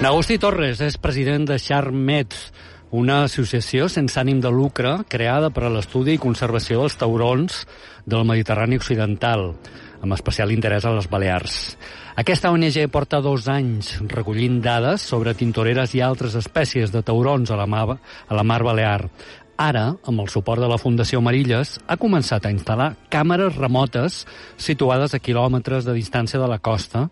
Agustí Torres és president de Charmet, una associació sense ànim de lucre creada per a l'estudi i conservació dels taurons del Mediterrani Occidental, amb especial interès a les Balears. Aquesta ONG porta dos anys recollint dades sobre tintoreres i altres espècies de taurons a la mar, a la mar Balear. Ara, amb el suport de la Fundació Marilles, ha començat a instal·lar càmeres remotes situades a quilòmetres de distància de la costa,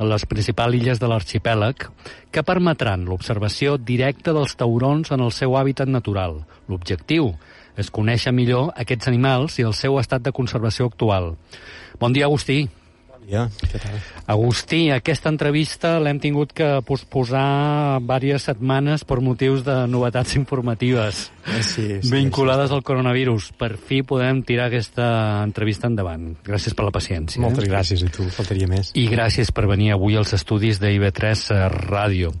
a les principals illes de l'arxipèlag, que permetran l'observació directa dels taurons en el seu hàbitat natural. L'objectiu és conèixer millor aquests animals i el seu estat de conservació actual. Bon dia, Agustí. Ja, què tal? Agustí, aquesta entrevista l'hem tingut que posposar diverses setmanes per motius de novetats informatives sí, sí, vinculades sí. al coronavirus. Per fi podem tirar aquesta entrevista endavant. Gràcies per la paciència. Moltes eh? gràcies a tu, faltaria més. I gràcies per venir avui als estudis d'IV3 Ràdio.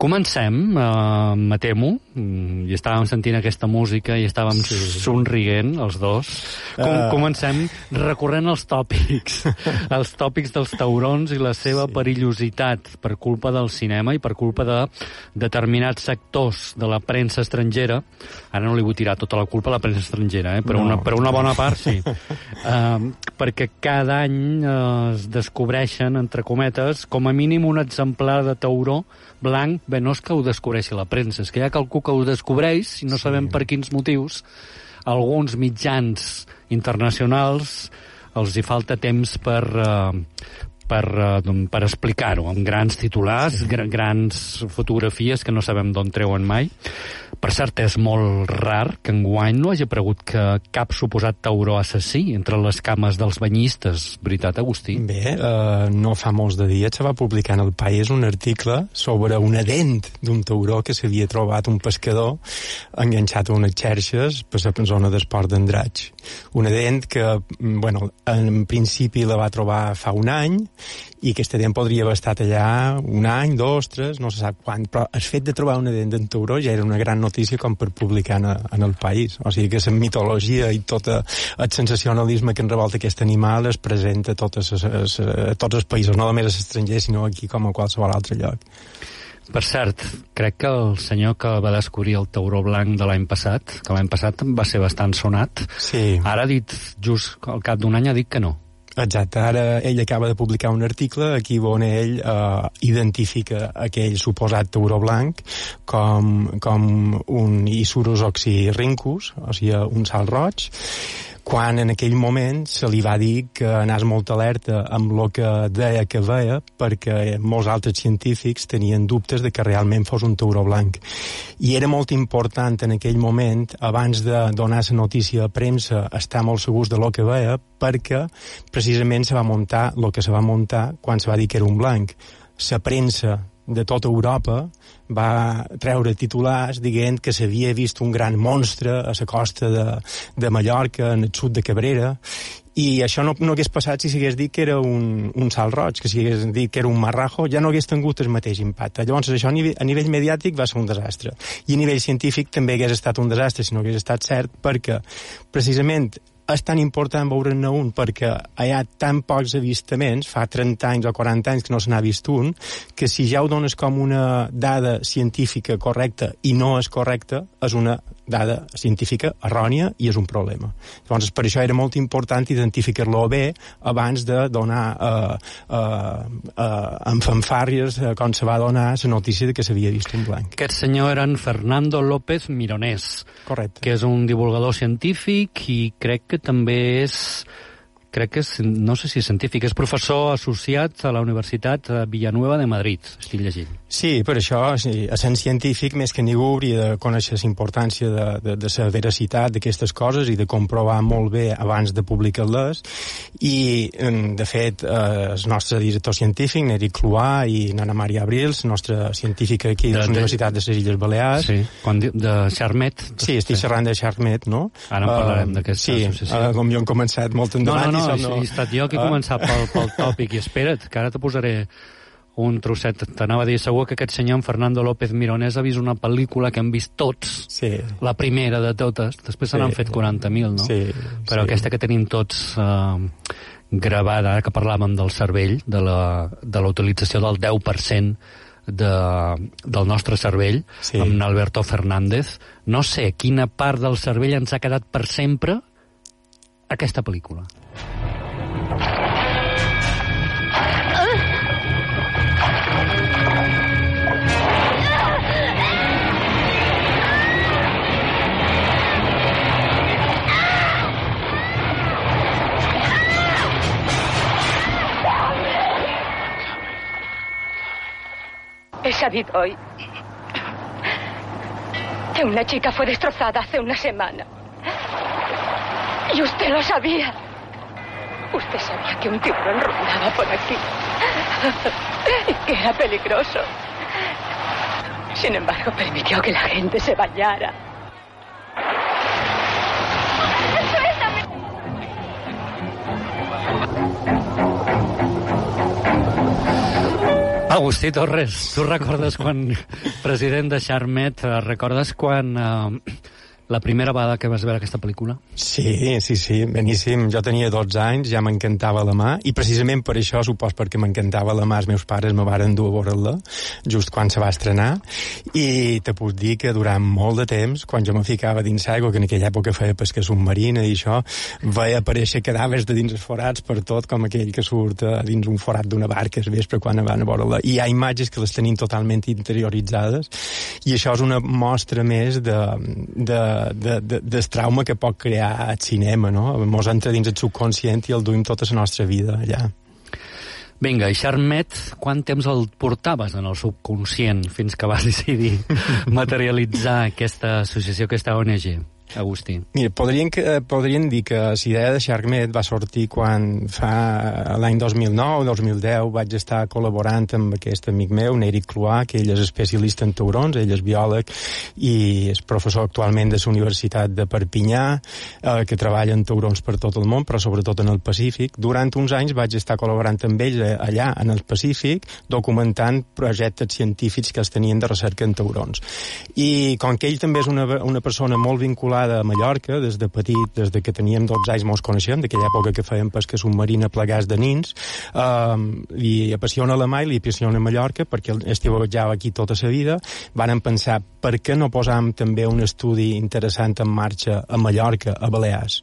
Comencem, eh, me temo, mm, i estàvem sentint aquesta música i estàvem sí. somrient, els dos. Com, uh... Comencem recorrent els tòpics, els tòpics dels taurons i la seva sí. perillositat per culpa del cinema i per culpa de determinats sectors de la premsa estrangera. Ara no li vull tirar tota la culpa a la premsa estrangera, eh? però, no. una, per una bona part sí. uh, perquè cada any uh, es descobreixen, entre cometes, com a mínim un exemplar de tauró blanc, bé, no és que ho descobreixi la premsa, és que hi ha qualcú que ho descobreix, i no sí. sabem per quins motius, alguns mitjans internacionals els hi falta temps per, uh, per, uh, per explicar-ho, amb grans titulars, sí. grans fotografies que no sabem d'on treuen mai. Per cert, és molt rar que enguany no hagi aparegut que cap suposat tauró assassí entre les cames dels banyistes. Veritat, Agustí? Bé, uh, no fa molts de dies se va publicar en el País un article sobre una dent d'un tauró que s'havia trobat un pescador enganxat a unes xerxes per la zona d'esport d'Andratx. Una dent que, mm, bueno, en principi la va trobar fa un any i aquesta dent podria haver estat allà un any, dos, tres, no se sap quan, però el fet de trobar una dent d'en tauró ja era una gran notícia com per publicar en, en el país. O sigui que la mitologia i tot el sensacionalisme que enrevolta aquest animal es presenta a, totes, a, a, a tots els països, no només a l'estranger, sinó aquí com a qualsevol altre lloc. Per cert, crec que el senyor que va descobrir el tauró blanc de l'any passat, que l'any passat va ser bastant sonat, sí. ara ha dit, just al cap d'un any ha dit que no. Exacte, ara ell acaba de publicar un article aquí on ell eh, identifica aquell suposat tauró blanc com, com un Isurus oxyrhynchus, o sigui, un salt roig, quan en aquell moment se li va dir que anés molt alerta amb el que deia que veia perquè molts altres científics tenien dubtes de que realment fos un tauró blanc. I era molt important en aquell moment, abans de donar la notícia a premsa, estar molt segurs de lo que veia perquè precisament se va muntar el que se va muntar quan se va dir que era un blanc. La premsa de tota Europa va treure titulars dient que s'havia vist un gran monstre a la costa de, de Mallorca, en el sud de Cabrera, i això no, no hagués passat si s'hagués dit que era un, un salt roig, que si dit que era un marrajo, ja no hagués tingut el mateix impacte. Llavors, això a nivell, a nivell mediàtic va ser un desastre. I a nivell científic també hagués estat un desastre si no hagués estat cert, perquè precisament és tan important veure'n un perquè hi ha tan pocs avistaments, fa 30 anys o 40 anys que no se n'ha vist un, que si ja ho dones com una dada científica correcta i no és correcta, és una dada científica errònia i és un problema. Llavors, per això era molt important identificar-lo bé abans de donar eh, eh, eh, en fanfàrries eh, com se va donar la notícia de que s'havia vist un blanc. Aquest senyor era en Fernando López Mironés, Correcte. que és un divulgador científic i crec que també és crec que és, no sé si és científic, és professor associat a la Universitat Villanueva de Madrid, estic llegint. Sí, per això, sí, essent científic, més que ningú hauria de conèixer la importància de, de, de la veracitat d'aquestes coses i de comprovar molt bé abans de publicar-les. I, de fet, eh, el nostre director científic, Neri Cloà i Nana Maria Abrils, nostra científica aquí de, de la Universitat de les Illes Balears. Sí, quan, de Charmet. Sí, estic xerrant de Charmet, no? Ara en parlarem uh, d'aquesta sí, associació. Uh, com jo hem començat molt endavant. No, no, no, no, he estat jo que he començat pel, pel tòpic i espera't, que ara te posaré un trosset. T'anava a dir, segur que aquest senyor, en Fernando López Mironés, ha vist una pel·lícula que hem vist tots, sí. la primera de totes, després se n'han sí. fet 40.000, no? Sí, Però sí. aquesta que tenim tots eh, gravada, ara que parlàvem del cervell, de la, de la utilització del 10% de, del nostre cervell, Sí. amb Alberto Fernández, no sé quina part del cervell ens ha quedat per sempre aquesta pel·lícula. He sabido hoy que una chica fue destrozada hace una semana. Y usted lo sabía. Usted sabía que un tiburón rondaba por aquí. Y que era peligroso. Sin embargo, permitió que la gente se bañara. Agustí Torres, tu recordes quan, president de Charmet, recordes quan eh, la primera vegada que vas veure aquesta pel·lícula? Sí, sí, sí, beníssim. Jo tenia 12 anys, ja m'encantava la mà, i precisament per això, supos perquè m'encantava la mà, els meus pares me varen dur a veure-la, just quan se va estrenar, i te puc dir que durant molt de temps, quan jo me ficava dins l'aigua, que en aquella època feia pesca submarina i això, veia aparèixer cadàvers de dins els forats per tot, com aquell que surt a dins un forat d'una barca al vespre quan van a veure-la. I hi ha imatges que les tenim totalment interioritzades, i això és una mostra més de, de, de, de, del trauma que pot crear el cinema, no? Mos entra dins el subconscient i el duim tota la nostra vida allà. Vinga, i Charmet, quant temps el portaves en el subconscient fins que vas decidir materialitzar aquesta associació, aquesta ONG? Agustí. Mira, podrien, que, eh, podrien dir que la idea de Sharkmet va sortir quan fa l'any 2009-2010 vaig estar col·laborant amb aquest amic meu, Neric Cloà, que ell és especialista en taurons, ell és biòleg i és professor actualment de la Universitat de Perpinyà, eh, que treballa en taurons per tot el món, però sobretot en el Pacífic. Durant uns anys vaig estar col·laborant amb ells eh, allà, en el Pacífic, documentant projectes científics que els tenien de recerca en taurons. I com que ell també és una, una persona molt vinculada a Mallorca, des de petit, des de que teníem 12 anys mos coneixem, d'aquella època que fèiem pesca submarina plegats de nins, eh, li apassiona la mà i li apassiona Mallorca, perquè estiuejava aquí tota la vida, varen pensar per què no posam també un estudi interessant en marxa a Mallorca, a Balears.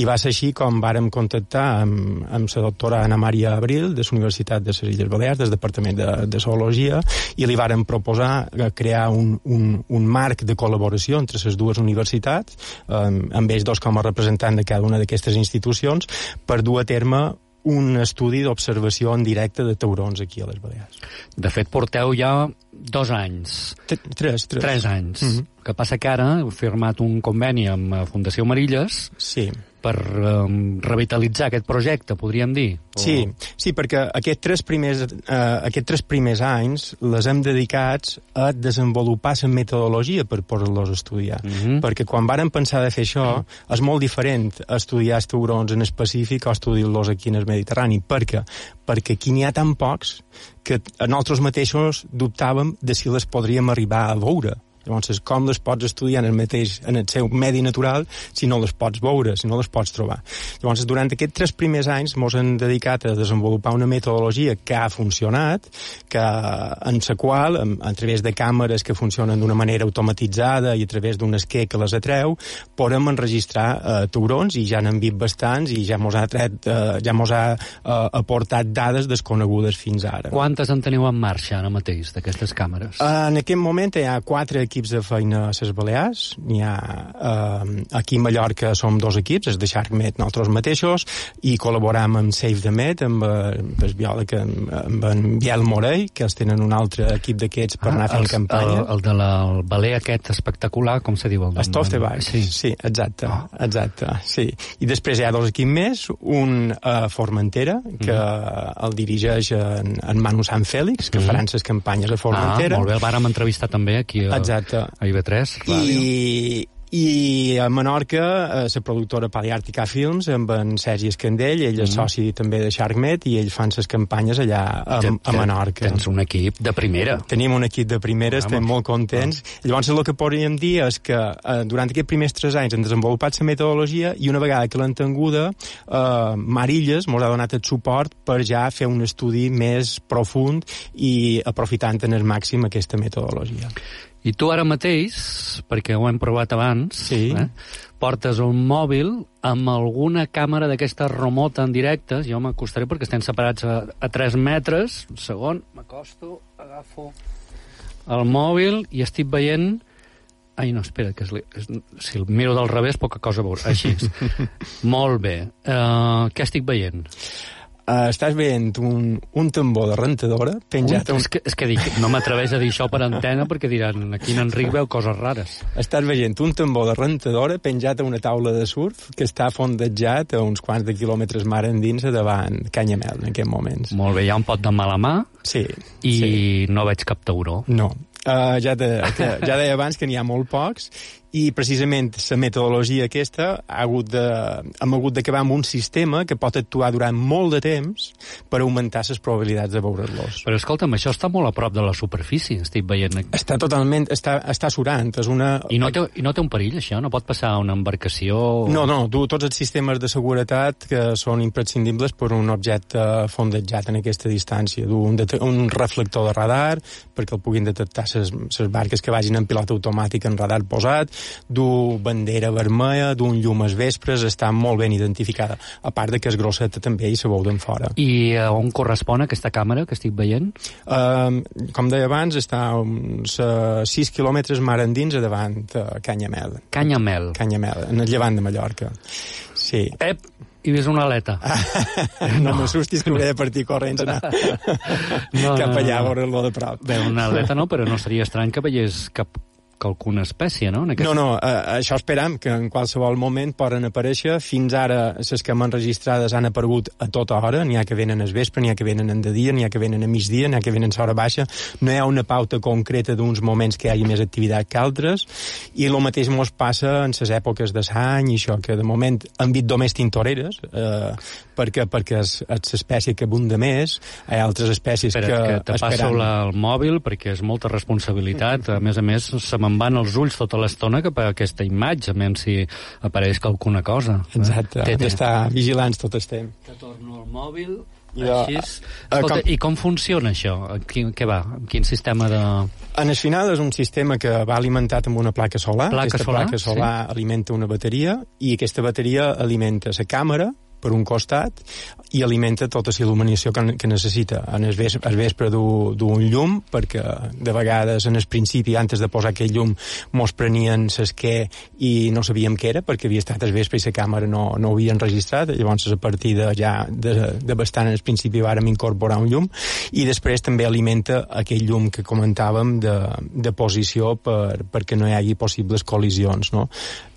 I va ser així com vàrem contactar amb, amb la doctora Ana Maria Abril, de la Universitat de les Illes Balears, del Departament de, de Zoologia, i li varen proposar eh, crear un, un, un marc de col·laboració entre les dues universitats, eh, amb ells dos com a representant de cada una d'aquestes institucions, per dur a terme un estudi d'observació en directe de taurons aquí a les Balears. De fet, porteu ja dos anys. T tres, tres. Tres anys. Mm -hmm. que passa que ara heu firmat un conveni amb Fundació Marilles Sí. Per um, revitalitzar aquest projecte, podríem dir? O... Sí, sí, perquè aquests tres primers, eh, aquests tres primers anys les hem dedicats a desenvolupar la metodologia per poder-los estudiar. Mm -hmm. Perquè quan vàrem pensar de fer això, és molt diferent estudiar els taurons en específic o estudiar-los aquí en el Mediterrani. Per què? Perquè aquí n'hi ha tan pocs que nosaltres mateixos dubtàvem de si les podríem arribar a veure Llavors, com les pots estudiar en el mateix, en el seu medi natural, si no les pots veure, si no les pots trobar. Llavors, durant aquests tres primers anys mos hem dedicat a desenvolupar una metodologia que ha funcionat, que en la qual, a, través de càmeres que funcionen d'una manera automatitzada i a través d'un esquer que les atreu, podem enregistrar eh, taurons i ja n'hem vist bastants i ja mos ha, tret, eh, ja mos ha eh, aportat dades desconegudes fins ara. Quantes en teniu en marxa ara mateix, d'aquestes càmeres? Uh, en aquest moment hi ha quatre equips de feina a les Balears. N'hi ha uh, aquí a Mallorca som dos equips, els de SharkMed nosaltres mateixos, i col·laboram amb Save the Med, amb, eh, amb el biòleg, amb, amb en Biel Morell, que els tenen un altre equip d'aquests per ah, anar fent els, campanya. El, el de la, el baler aquest espectacular, com se diu? El Stop the Bike, sí. sí, exacte, oh. exacte, sí. I després hi ha dos equips més, un a Formentera, que mm. el dirigeix en, en Manu Sant Fèlix, que mm. faran les campanyes a Formentera. Ah, molt bé, el vàrem entrevistar també aquí a, Exacte. a IB3 Ràdio. I, i a Menorca, eh, la productora Paliàrtica Films, amb en Sergi Escandell, ell és mm. soci també de Sharkmet, i ell fan les campanyes allà a, a Menorca. Tens un equip de primera. Tenim un equip de primera, estem molt contents. Ah. Llavors, el que podríem dir és que eh, durant aquests primers tres anys hem desenvolupat la metodologia i una vegada que l'han tenguda, eh, Marilles ens ha donat el suport per ja fer un estudi més profund i aprofitant en el màxim aquesta metodologia. I tu ara mateix, perquè ho hem provat abans, sí. eh, portes un mòbil amb alguna càmera d'aquestes remota en directe, jo m'acostaré perquè estem separats a, a 3 metres, un segon, m'acosto, agafo el mòbil i estic veient Ai, no, espera, que és, és, si el miro del revés, poca cosa veure. Així. Molt bé. Uh, què estic veient? Uh, estàs veient un, un tambor de rentadora penjat... Un, és, que, és que dic, no m'atreveix a dir això per antena perquè diran, aquí en Enric veu coses rares. Estàs veient un tambor de rentadora penjat a una taula de surf que està fondejat a uns quants de quilòmetres mar endins davant Canyamel en aquests moments. Molt bé, hi ha un pot de mala mà sí, i sí. no veig cap tauró. No, Uh, ja, de, ja deia abans que n'hi ha molt pocs i precisament la metodologia aquesta ha hagut de, hem hagut d'acabar amb un sistema que pot actuar durant molt de temps per augmentar les probabilitats de veure'ls. Però escolta'm, això està molt a prop de la superfície, estic veient. Està totalment, està, està surant, és una... I no, té, I no té un perill, això? No pot passar una embarcació... No, no, du tots els sistemes de seguretat que són imprescindibles per un objecte fondejat en aquesta distància. Du un, un reflector de radar perquè el puguin detectar les barques que vagin en pilot automàtic en radar posat, du bandera vermella, d'un llum als vespres, està molt ben identificada, a part de que és grosseta també i se veu d'en fora. I uh, on correspon aquesta càmera que estic veient? Uh, com deia abans, està uns uh, 6 quilòmetres mar endins a davant uh, Canyamel. Canyamel. Canyamel, en el llevant de Mallorca. Sí. Ep, i ves una aleta. no, no m'assustis que hauré de partir corrents anar no, cap allà a veure-lo de prop. Bé, una aleta no, però no seria estrany que veiés cap qualcuna espècie, no? En aquest... No, no, eh, això esperam, que en qualsevol moment poden aparèixer. Fins ara, les que m'han registrades han aparegut a tota hora. N'hi ha que venen al vespre, n'hi ha que venen en de dia, n'hi ha que venen a migdia, n'hi ha que venen a hora baixa. No hi ha una pauta concreta d'uns moments que hi hagi més activitat que altres. I el mateix mos passa en les èpoques de l'any i això, que de moment han vist només tintoreres, eh, perquè, perquè és, és l'espècie que abunda més. Hi ha altres espècies Espera, que... que te passo la, el mòbil, perquè és molta responsabilitat. A més a més, se me'n van els ulls tota l'estona cap a aquesta imatge, a si apareix alguna cosa. Exacte, hem d'estar vigilants tot el temps. Que torno al mòbil, i, Així és. Eh, Escolta, com... I com funciona això? Quin, què va? Quin sistema de... En el final és un sistema que va alimentat amb una placa solar. Placa aquesta solar, placa solar sí. alimenta una bateria i aquesta bateria alimenta la càmera per un costat i alimenta tota la il·luminació que, que necessita. En el vespre, el vespre d'un llum, perquè de vegades en el principi, antes de posar aquell llum, mos prenien l'esquer i no sabíem què era, perquè havia estat el vespre i la càmera no, no ho havia enregistrat, llavors a partir de ja de, de bastant en el principi vàrem incorporar un llum, i després també alimenta aquell llum que comentàvem de, de posició per, perquè no hi hagi possibles col·lisions, no?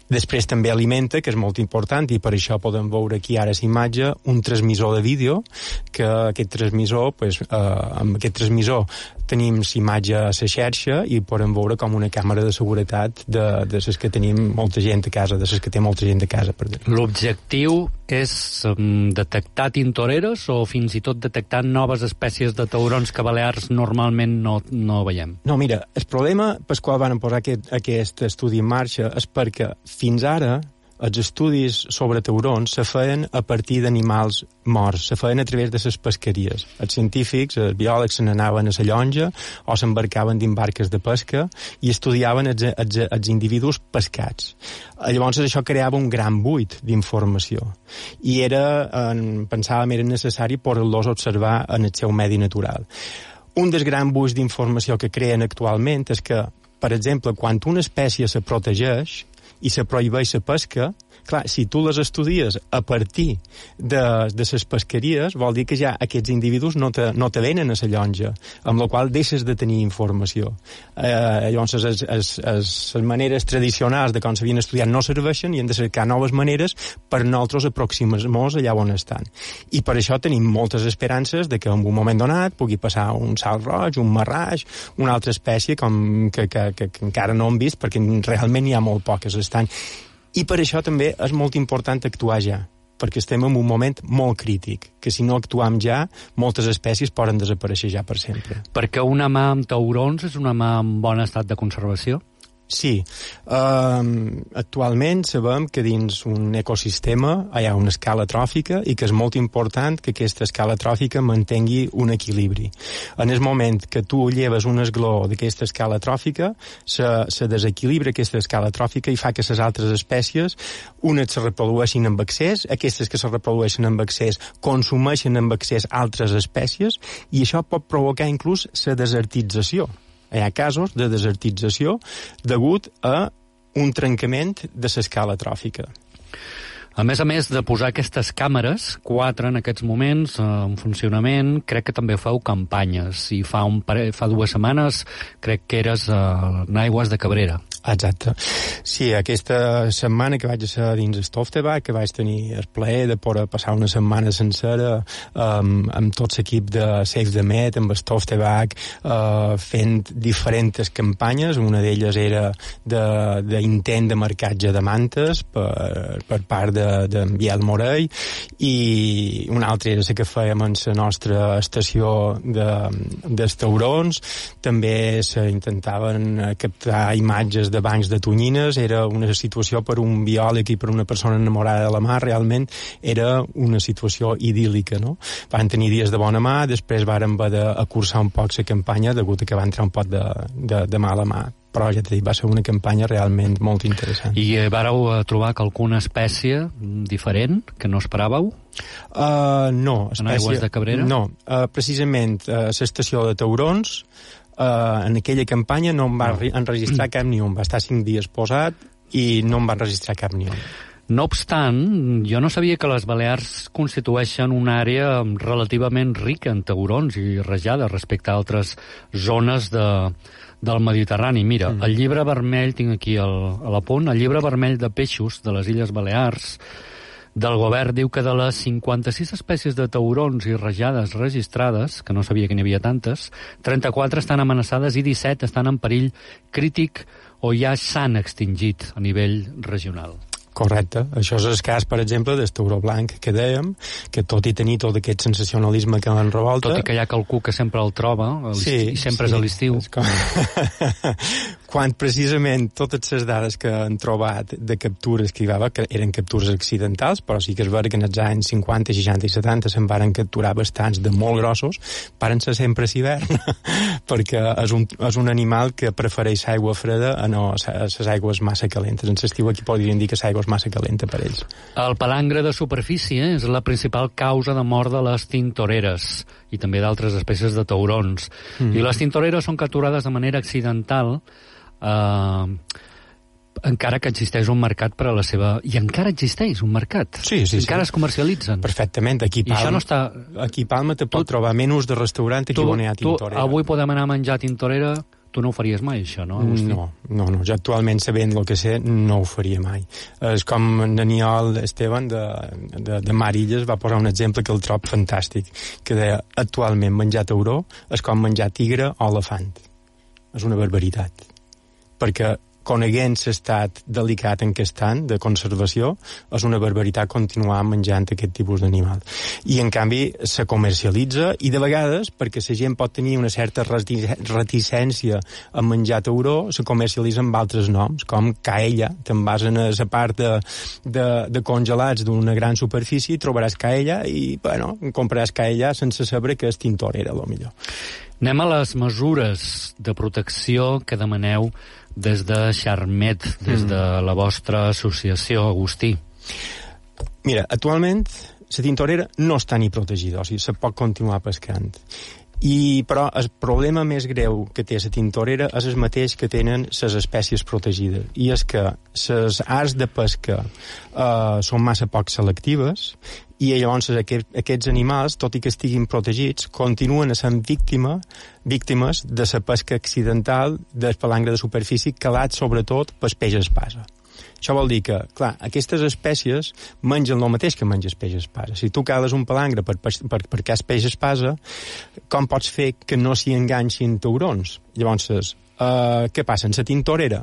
Després també alimenta, que és molt important, i per això podem veure aquí ara imatge, un transmissor de vídeo, que aquest transmissor, pues, eh, amb aquest transmissor tenim imatge a la xarxa i podem veure com una càmera de seguretat de, de les que tenim molta gent a casa, de les que té molta gent a casa. L'objectiu és um, detectar tintoreres o fins i tot detectar noves espècies de taurons que balears normalment no, no veiem? No, mira, el problema pel qual van posar aquest, aquest estudi en marxa és perquè fins ara els estudis sobre taurons se feien a partir d'animals morts, se feien a través de les pesqueries. Els científics, els biòlegs, se n'anaven a la llonja o s'embarcaven dins barques de pesca i estudiaven els, els, els individus pescats. Llavors això creava un gran buit d'informació i era, en, pensàvem, era necessari poder-los observar en el seu medi natural. Un dels grans buits d'informació que creen actualment és que, per exemple, quan una espècie se protegeix, i se prohibeix la pesca, clar, si tu les estudies a partir de, de les pesqueries, vol dir que ja aquests individus no te, no te venen a la llonja, amb la qual deixes de tenir informació. Eh, llavors, les, les, les, les maneres tradicionals de com s'havien estudiat no serveixen i hem de cercar noves maneres per nosaltres aproximar-nos allà on estan. I per això tenim moltes esperances de que en un moment donat pugui passar un salt roig, un marraix, una altra espècie com que, que, que, que encara no hem vist perquè realment hi ha molt poques estan. I per això també és molt important actuar ja perquè estem en un moment molt crític, que si no actuam ja, moltes espècies poden desaparèixer ja per sempre. Perquè una mà amb taurons és una mà en bon estat de conservació? Sí. Um, actualment sabem que dins un ecosistema hi ha una escala tròfica i que és molt important que aquesta escala tròfica mantengui un equilibri. En el moment que tu lleves un esgló d'aquesta escala tròfica, se, se desequilibra aquesta escala tròfica i fa que les altres espècies, unes se reprodueixin amb excés, aquestes que se reprodueixen amb excés consumeixen amb excés altres espècies i això pot provocar inclús la desertització hi ha casos de desertització degut a un trencament de l'escala tròfica. A més a més de posar aquestes càmeres, quatre en aquests moments eh, en funcionament, crec que també feu campanyes. I fa, un pare... fa dues setmanes crec que eres eh, en Aigües de Cabrera. Exacte. Sí, aquesta setmana que vaig ser dins Stoftebach, que vaig tenir el plaer de poder passar una setmana sencera um, amb tot l'equip de Save the Med, amb Stoftebach, uh, fent diferents campanyes. Una d'elles era d'intent de, de marcatge de mantes per, per part d'en de, de Biel Morell i una altra era la que fèiem en la nostra estació de, dels taurons. També s'intentaven captar imatges de bancs de tonyines, era una situació per un biòleg i per una persona enamorada de la mar, realment era una situació idíl·lica, no? Van tenir dies de bona mà, després varen haver d'acursar un poc la campanya degut a que van entrar un pot de, de, de mala mà però ja t'he dit, va ser una campanya realment molt interessant. I eh, vareu eh, trobar que alguna espècie diferent que no esperàveu? Uh, no. Espècie, en aigües de Cabrera? No, uh, precisament uh, l'estació de taurons eh, en aquella campanya no em va enregistrar cap ni un. Va estar cinc dies posat i no em van registrar cap ni un. No obstant, jo no sabia que les Balears constitueixen una àrea relativament rica en taurons i rajades respecte a altres zones de, del Mediterrani. Mira, mm. el llibre vermell, tinc aquí el, a la punt, el llibre vermell de peixos de les Illes Balears del govern diu que de les 56 espècies de taurons i rajades registrades, que no sabia que n'hi havia tantes, 34 estan amenaçades i 17 estan en perill crític o ja s'han extingit a nivell regional. Correcte. Això és el cas, per exemple, del tauró blanc que dèiem, que tot i tenir tot aquest sensacionalisme que en revolta... Tot i que hi ha qualcú que sempre el troba, sí, i sempre sí, és a l'estiu. Com... Quan precisament totes les dades que han trobat de captures que hi va que eren captures accidentals, però sí que és vera que en els anys 50, 60 i 70 se'n varen capturar bastants de molt grossos, paren ser sempre a hivern, perquè és un, és un animal que prefereix aigua freda a no les aigües massa calentes. En l'estiu aquí podrien dir que l'aigua és massa calenta per ells. El palangre de superfície és la principal causa de mort de les tintoreres i també d'altres espècies de taurons. Mm. I les tintoreres són capturades de manera accidental eh, encara que existeix un mercat per a la seva... I encara existeix un mercat. Sí, sí, encara sí. es comercialitzen. Perfectament. Aquí Palma, I això no està... Aquí Palma te pot tu, trobar menús de restaurant aquí on hi ha tintorera. Tu, avui podem anar a menjar tintorera tu no ho faries mai, això, no? Agustí? No, no, no. Jo actualment, sabent el que sé, no ho faria mai. És com Daniel Esteban de, de, de Marilles va posar un exemple que el trob fantàstic, que deia, actualment menjar tauró és com menjar tigre o elefant. És una barbaritat. Perquè coneguent l'estat delicat en què estan, de conservació, és una barbaritat continuar menjant aquest tipus d'animal. I, en canvi, se comercialitza, i de vegades, perquè la gent pot tenir una certa reticència a menjar tauró, se comercialitza amb altres noms, com caella. Te'n vas a la part de, de, de congelats d'una gran superfície, trobaràs caella i, bueno, compraràs caella sense saber que és tintorera, millor. Anem a les mesures de protecció que demaneu des de Charmet, des mm. de la vostra associació, Agustí. Mira, actualment la tintorera no està ni protegida, o sigui, se pot continuar pescant. I, però el problema més greu que té la tintorera és el mateix que tenen les espècies protegides, i és que les arts de pesca eh, són massa poc selectives i llavors aquest, aquests animals, tot i que estiguin protegits, continuen sent víctima, víctimes de la pesca accidental del palangre de superfície calat sobretot pel peix espasa. Això vol dir que, clar, aquestes espècies mengen el mateix que menges peix espasa. Si tu cales un palangre per, per, per, per cas peix espasa, com pots fer que no s'hi enganxin taurons? Llavors, Uh, què passa? En la tintorera,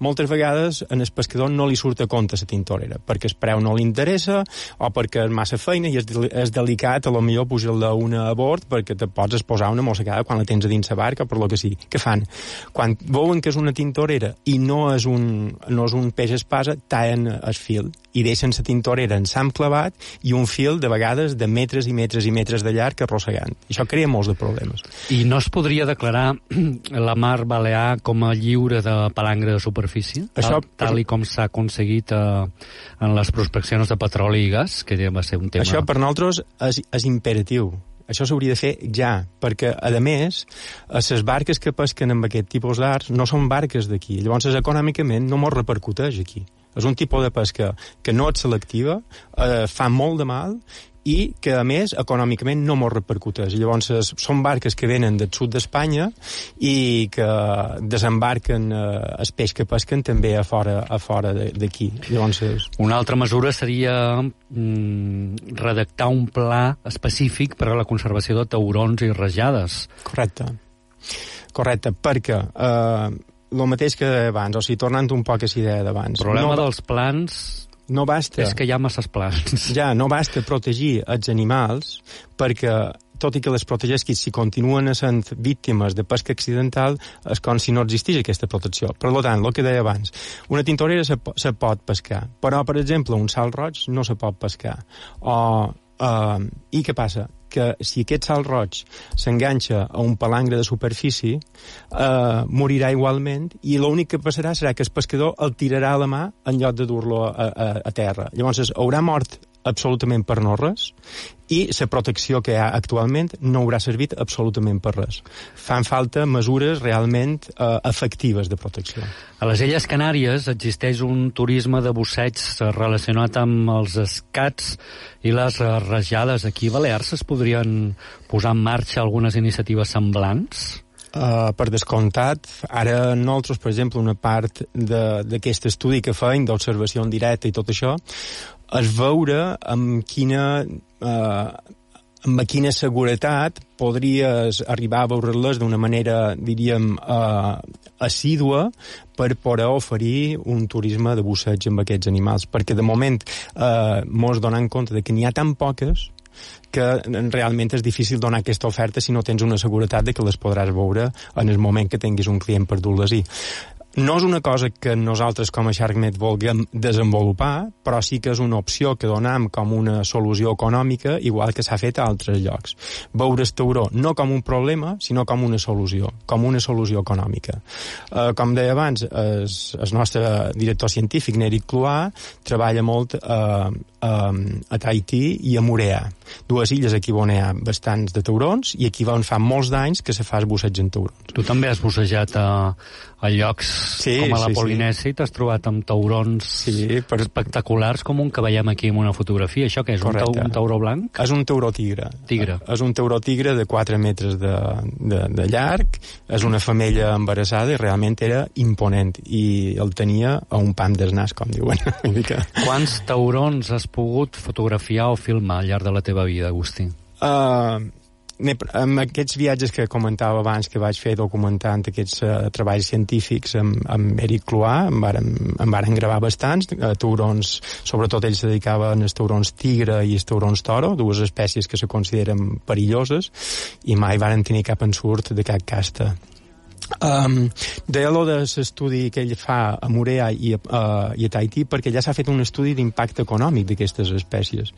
moltes vegades en el pescador no li surt a compte la tintorera, perquè el preu no li interessa o perquè és massa feina i és, és delicat a lo millor pujar-la una a bord perquè te pots exposar una mossegada quan la tens a dins la barca, per lo que sigui. Què fan? Quan veuen que és una tintorera i no és un, no és un peix espasa, tallen el fil i deixen la tintorera en sam clavat i un fil de vegades de metres i metres i metres de llarg arrossegant. Això crea molts de problemes. I no es podria declarar la mar Balear com a lliure de palangre de superfície? Això, tal, tal i com s'ha aconseguit eh, en les prospeccions de petroli i gas, que va ser un tema... Això per nosaltres és, és imperatiu això s'hauria de fer ja, perquè, a més, les barques que pesquen amb aquest tipus d'arts no són barques d'aquí. Llavors, econòmicament no mos repercuteix aquí. És un tipus de pesca que no és selectiva, eh, fa molt de mal i que, a més, econòmicament no mos repercuteix. Llavors, són barques que venen del sud d'Espanya i que desembarquen eh, el peix que pesquen també a fora, a fora d'aquí. Llavors... És... Una altra mesura seria mm, redactar un pla específic per a la conservació de taurons i rajades. Correcte. Correcte, perquè eh, el mateix que abans, o sigui, tornant un poc a la idea d'abans. El problema no, dels plans no basta... És que hi ha masses plans. Ja, no basta protegir els animals perquè tot i que les protegeixis, si continuen sent víctimes de pesca accidental, és com si no existís aquesta protecció. Per tant, el que deia abans, una tintorera se, se pot pescar, però, per exemple, un salt roig no se pot pescar. O, uh, I què passa? que si aquest salt roig s'enganxa a un palangre de superfície, eh, morirà igualment i l'únic que passarà serà que el pescador el tirarà a la mà en lloc de dur-lo a, a, a terra. Llavors haurà mort absolutament per no res i la protecció que hi ha actualment no haurà servit absolutament per res. Fan falta mesures realment eh, efectives de protecció. A les Illes Canàries existeix un turisme de busseig relacionat amb els escats i les rajades. Aquí a Balears es podrien posar en marxa algunes iniciatives semblants? Uh, per descomptat, ara nosaltres, per exemple, una part d'aquest estudi que feim d'observació en directe i tot això, és veure amb quina eh, amb quina seguretat podries arribar a veure-les d'una manera, diríem, eh, assídua per poder oferir un turisme de busseig amb aquests animals. Perquè de moment eh, mos donem compte de que n'hi ha tan poques que realment és difícil donar aquesta oferta si no tens una seguretat de que les podràs veure en el moment que tinguis un client per dur-les-hi. No és una cosa que nosaltres com a SharkNet vulguem desenvolupar, però sí que és una opció que donem com una solució econòmica, igual que s'ha fet a altres llocs. Veure el tauró no com un problema, sinó com una solució, com una solució econòmica. Eh, com deia abans, el nostre director científic, Neric Cloà, treballa molt eh, a Tahití i a Morea, dues illes aquí on hi ha bastants de taurons i aquí on fa molts d'anys que se fa el busseig en taurons. Tu també has bussejat a, a llocs sí, com a la sí, Polinèsia sí. i t'has trobat amb taurons sí, per... espectaculars com un que veiem aquí en una fotografia. Això què és? Un, taur, un tauró blanc? És un tauró tigre. Tigre. És un tauró tigre de 4 metres de, de, de llarg, és una femella embarassada i realment era imponent i el tenia a un pam del nas, com diuen. Quants taurons has pogut fotografiar o filmar al llarg de la teva vida, Agustí? Uh, amb aquests viatges que comentava abans que vaig fer documentant aquests uh, treballs científics amb, amb Eric Cloà, em varen, em varen gravar bastants, uh, taurons, sobretot ells se dedicaven als taurons tigre i als taurons toro, dues espècies que se consideren perilloses, i mai varen tenir cap ensurt de cap casta. Um, deia lo de l'estudi que ell fa a Morea i a, uh, i a Tahiti perquè ja s'ha fet un estudi d'impacte econòmic d'aquestes espècies.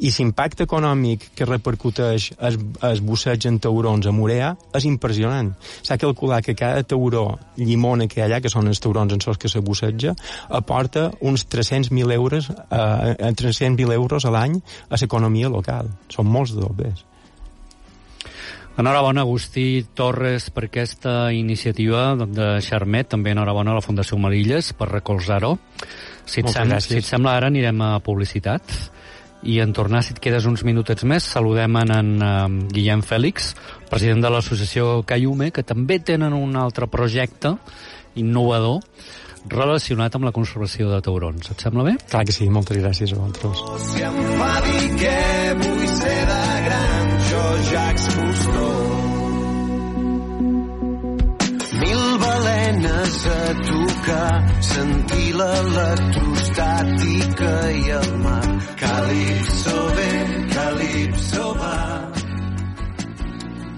I l'impacte econòmic que repercuteix es, es busseig en taurons a Morea és impressionant. S'ha calculat que cada tauró llimona que hi ha allà, que són els taurons en sols que se busseja aporta uns 300.000 euros uh, 300.000 euros a l'any a l'economia local. Són molts de Enhorabona, Agustí Torres, per aquesta iniciativa de Xarmet. També enhorabona a la Fundació Marilles per recolzar-ho. Si, et si et sembla, ara anirem a publicitat i en tornar, si et quedes uns minutets més, saludem en, en uh, Guillem Fèlix, president de l'associació Cayume, que també tenen un altre projecte innovador relacionat amb la conservació de taurons. Et sembla bé? Clar que sí, moltes gràcies a vosaltres. Si em fa dir que tocar, sentir l'electrostàtica i el mar. Calipso ve, calipso va.